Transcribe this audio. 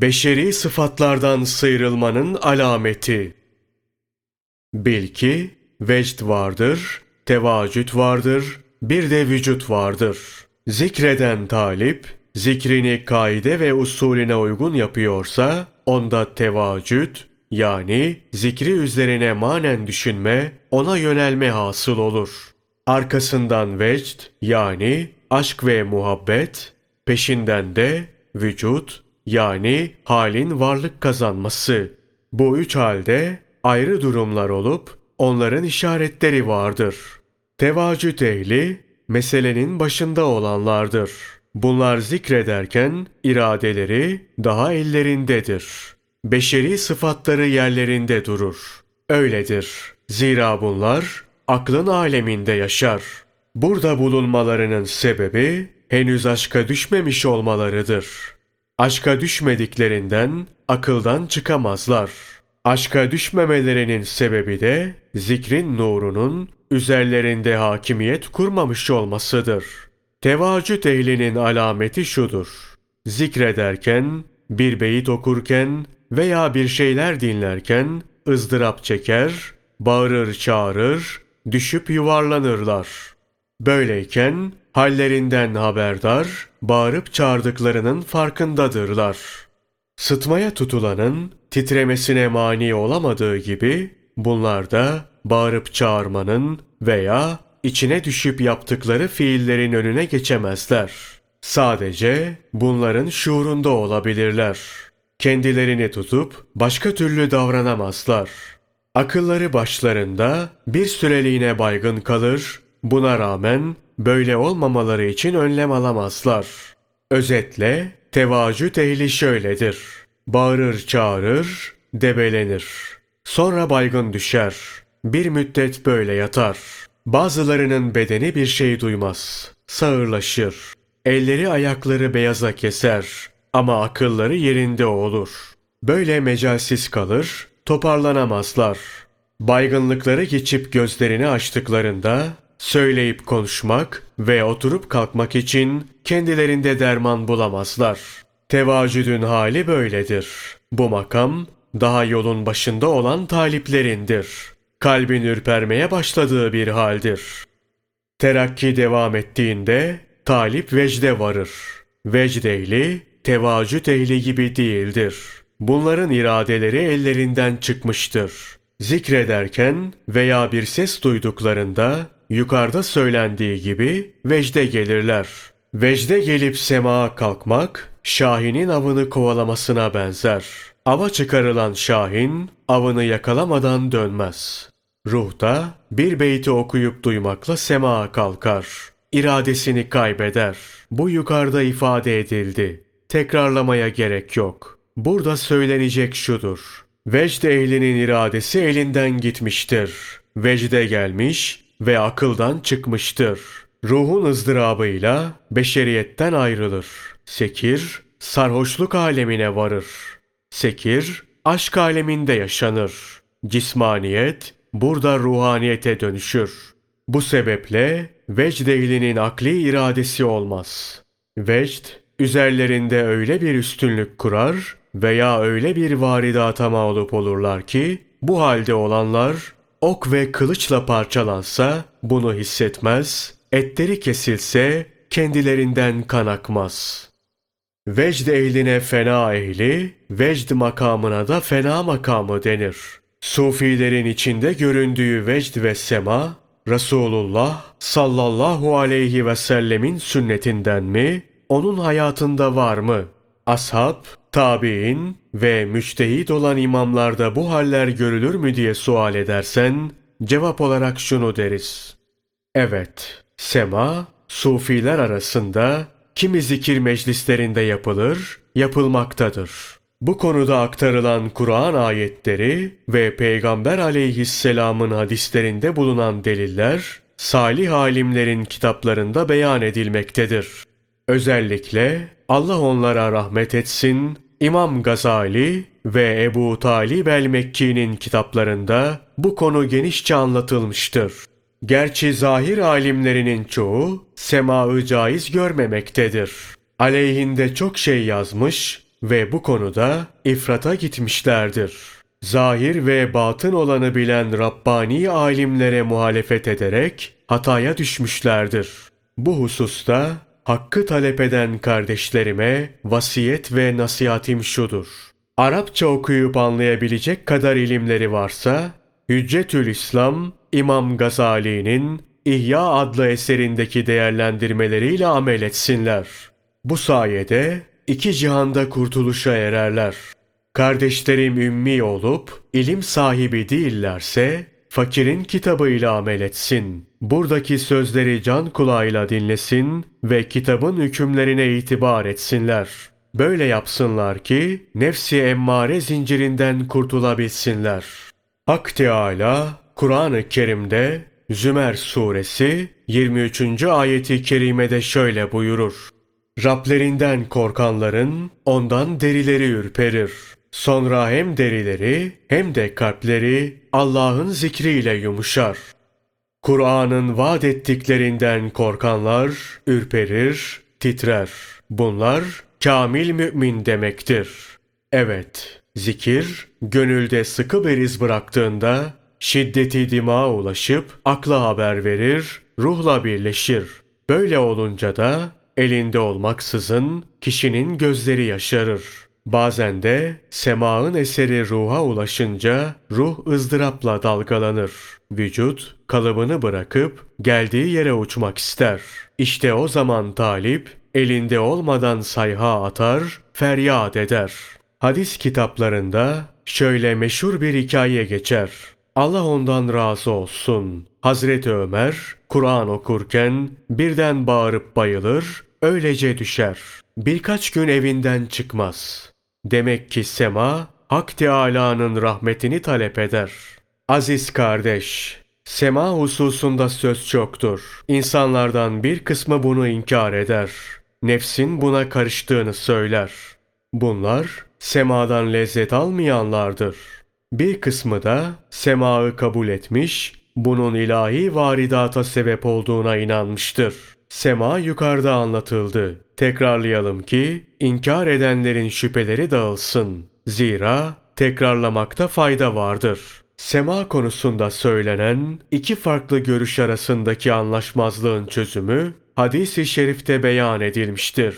beşeri sıfatlardan sıyrılmanın alameti. Bil ki vecd vardır, tevacüt vardır, bir de vücut vardır. Zikreden talip, zikrini kaide ve usulüne uygun yapıyorsa, onda tevacüt, yani zikri üzerine manen düşünme, ona yönelme hasıl olur. Arkasından vecd, yani aşk ve muhabbet, peşinden de vücut, yani halin varlık kazanması. Bu üç halde ayrı durumlar olup onların işaretleri vardır. Tevacüt ehli meselenin başında olanlardır. Bunlar zikrederken iradeleri daha ellerindedir. Beşeri sıfatları yerlerinde durur. Öyledir. Zira bunlar aklın aleminde yaşar. Burada bulunmalarının sebebi henüz aşka düşmemiş olmalarıdır. Aşka düşmediklerinden akıldan çıkamazlar. Aşka düşmemelerinin sebebi de zikrin nurunun üzerlerinde hakimiyet kurmamış olmasıdır. Tevacüt ehlinin alameti şudur. Zikrederken, bir beyit okurken veya bir şeyler dinlerken ızdırap çeker, bağırır çağırır, düşüp yuvarlanırlar. Böyleyken hallerinden haberdar, bağırıp çağırdıklarının farkındadırlar. Sıtmaya tutulanın titremesine mani olamadığı gibi bunlar da bağırıp çağırmanın veya içine düşüp yaptıkları fiillerin önüne geçemezler. Sadece bunların şuurunda olabilirler. Kendilerini tutup başka türlü davranamazlar. Akılları başlarında bir süreliğine baygın kalır, buna rağmen böyle olmamaları için önlem alamazlar. Özetle tevacüt ehli şöyledir. Bağırır çağırır, debelenir. Sonra baygın düşer. Bir müddet böyle yatar. Bazılarının bedeni bir şey duymaz. Sağırlaşır. Elleri ayakları beyaza keser. Ama akılları yerinde olur. Böyle mecalsiz kalır, toparlanamazlar. Baygınlıkları geçip gözlerini açtıklarında söyleyip konuşmak ve oturup kalkmak için kendilerinde derman bulamazlar. Tevacüdün hali böyledir. Bu makam daha yolun başında olan taliplerindir. Kalbin ürpermeye başladığı bir haldir. Terakki devam ettiğinde talip vecde varır. Vecd ehli, tevacüt ehli gibi değildir. Bunların iradeleri ellerinden çıkmıştır. Zikrederken veya bir ses duyduklarında yukarıda söylendiği gibi vecde gelirler. Vecde gelip semağa kalkmak, Şahin'in avını kovalamasına benzer. Ava çıkarılan Şahin, avını yakalamadan dönmez. Ruhta bir beyti okuyup duymakla semağa kalkar. İradesini kaybeder. Bu yukarıda ifade edildi. Tekrarlamaya gerek yok. Burada söylenecek şudur. Vecd ehlinin iradesi elinden gitmiştir. Vecde gelmiş ve akıldan çıkmıştır. Ruhun ızdırabıyla beşeriyetten ayrılır. Sekir, sarhoşluk alemine varır. Sekir, aşk aleminde yaşanır. Cismaniyet, burada ruhaniyete dönüşür. Bu sebeple vecd ehlinin akli iradesi olmaz. Vecd, üzerlerinde öyle bir üstünlük kurar veya öyle bir varidata mağlup olurlar ki, bu halde olanlar ok ve kılıçla parçalansa bunu hissetmez, etleri kesilse kendilerinden kan akmaz. Vecd ehline fena ehli, vecd makamına da fena makamı denir. Sufilerin içinde göründüğü vecd ve sema, Resulullah sallallahu aleyhi ve sellemin sünnetinden mi, onun hayatında var mı? Ashab, tabi'in ve müçtehit olan imamlarda bu haller görülür mü diye sual edersen, cevap olarak şunu deriz. Evet, sema, sufiler arasında kimi zikir meclislerinde yapılır, yapılmaktadır. Bu konuda aktarılan Kur'an ayetleri ve Peygamber aleyhisselamın hadislerinde bulunan deliller, salih alimlerin kitaplarında beyan edilmektedir. Özellikle Allah onlara rahmet etsin, İmam Gazali ve Ebu Talib el-Mekki'nin kitaplarında bu konu genişçe anlatılmıştır. Gerçi zahir alimlerinin çoğu semaı caiz görmemektedir. Aleyhinde çok şey yazmış ve bu konuda ifrata gitmişlerdir. Zahir ve batın olanı bilen Rabbani alimlere muhalefet ederek hataya düşmüşlerdir. Bu hususta hakkı talep eden kardeşlerime vasiyet ve nasihatim şudur. Arapça okuyup anlayabilecek kadar ilimleri varsa, Hüccetül İslam, İmam Gazali'nin İhya adlı eserindeki değerlendirmeleriyle amel etsinler. Bu sayede iki cihanda kurtuluşa ererler. Kardeşlerim ümmi olup ilim sahibi değillerse fakirin kitabıyla amel etsin. Buradaki sözleri can kulağıyla dinlesin ve kitabın hükümlerine itibar etsinler. Böyle yapsınlar ki nefsi emmare zincirinden kurtulabilsinler. Hak Teâlâ Kur'an-ı Kerim'de Zümer suresi 23. ayeti kerimede şöyle buyurur. Rablerinden korkanların ondan derileri ürperir. Sonra hem derileri hem de kalpleri Allah'ın zikriyle yumuşar. Kur'an'ın vaat ettiklerinden korkanlar ürperir, titrer. Bunlar kamil mümin demektir. Evet, zikir gönülde sıkı bir iz bıraktığında şiddeti dimağa ulaşıp akla haber verir, ruhla birleşir. Böyle olunca da elinde olmaksızın kişinin gözleri yaşarır. Bazen de semağın eseri ruha ulaşınca ruh ızdırapla dalgalanır. Vücut kalıbını bırakıp geldiği yere uçmak ister. İşte o zaman talip elinde olmadan sayha atar, feryat eder. Hadis kitaplarında şöyle meşhur bir hikaye geçer. Allah ondan razı olsun. Hazreti Ömer Kur'an okurken birden bağırıp bayılır, öylece düşer. Birkaç gün evinden çıkmaz. Demek ki sema Hak Teâlâ'nın rahmetini talep eder. Aziz kardeş, sema hususunda söz çoktur. İnsanlardan bir kısmı bunu inkar eder. Nefsin buna karıştığını söyler. Bunlar semadan lezzet almayanlardır. Bir kısmı da semaı kabul etmiş, bunun ilahi varidata sebep olduğuna inanmıştır. Sema yukarıda anlatıldı. Tekrarlayalım ki inkar edenlerin şüpheleri dağılsın. Zira tekrarlamakta fayda vardır. Sema konusunda söylenen iki farklı görüş arasındaki anlaşmazlığın çözümü hadis-i şerifte beyan edilmiştir.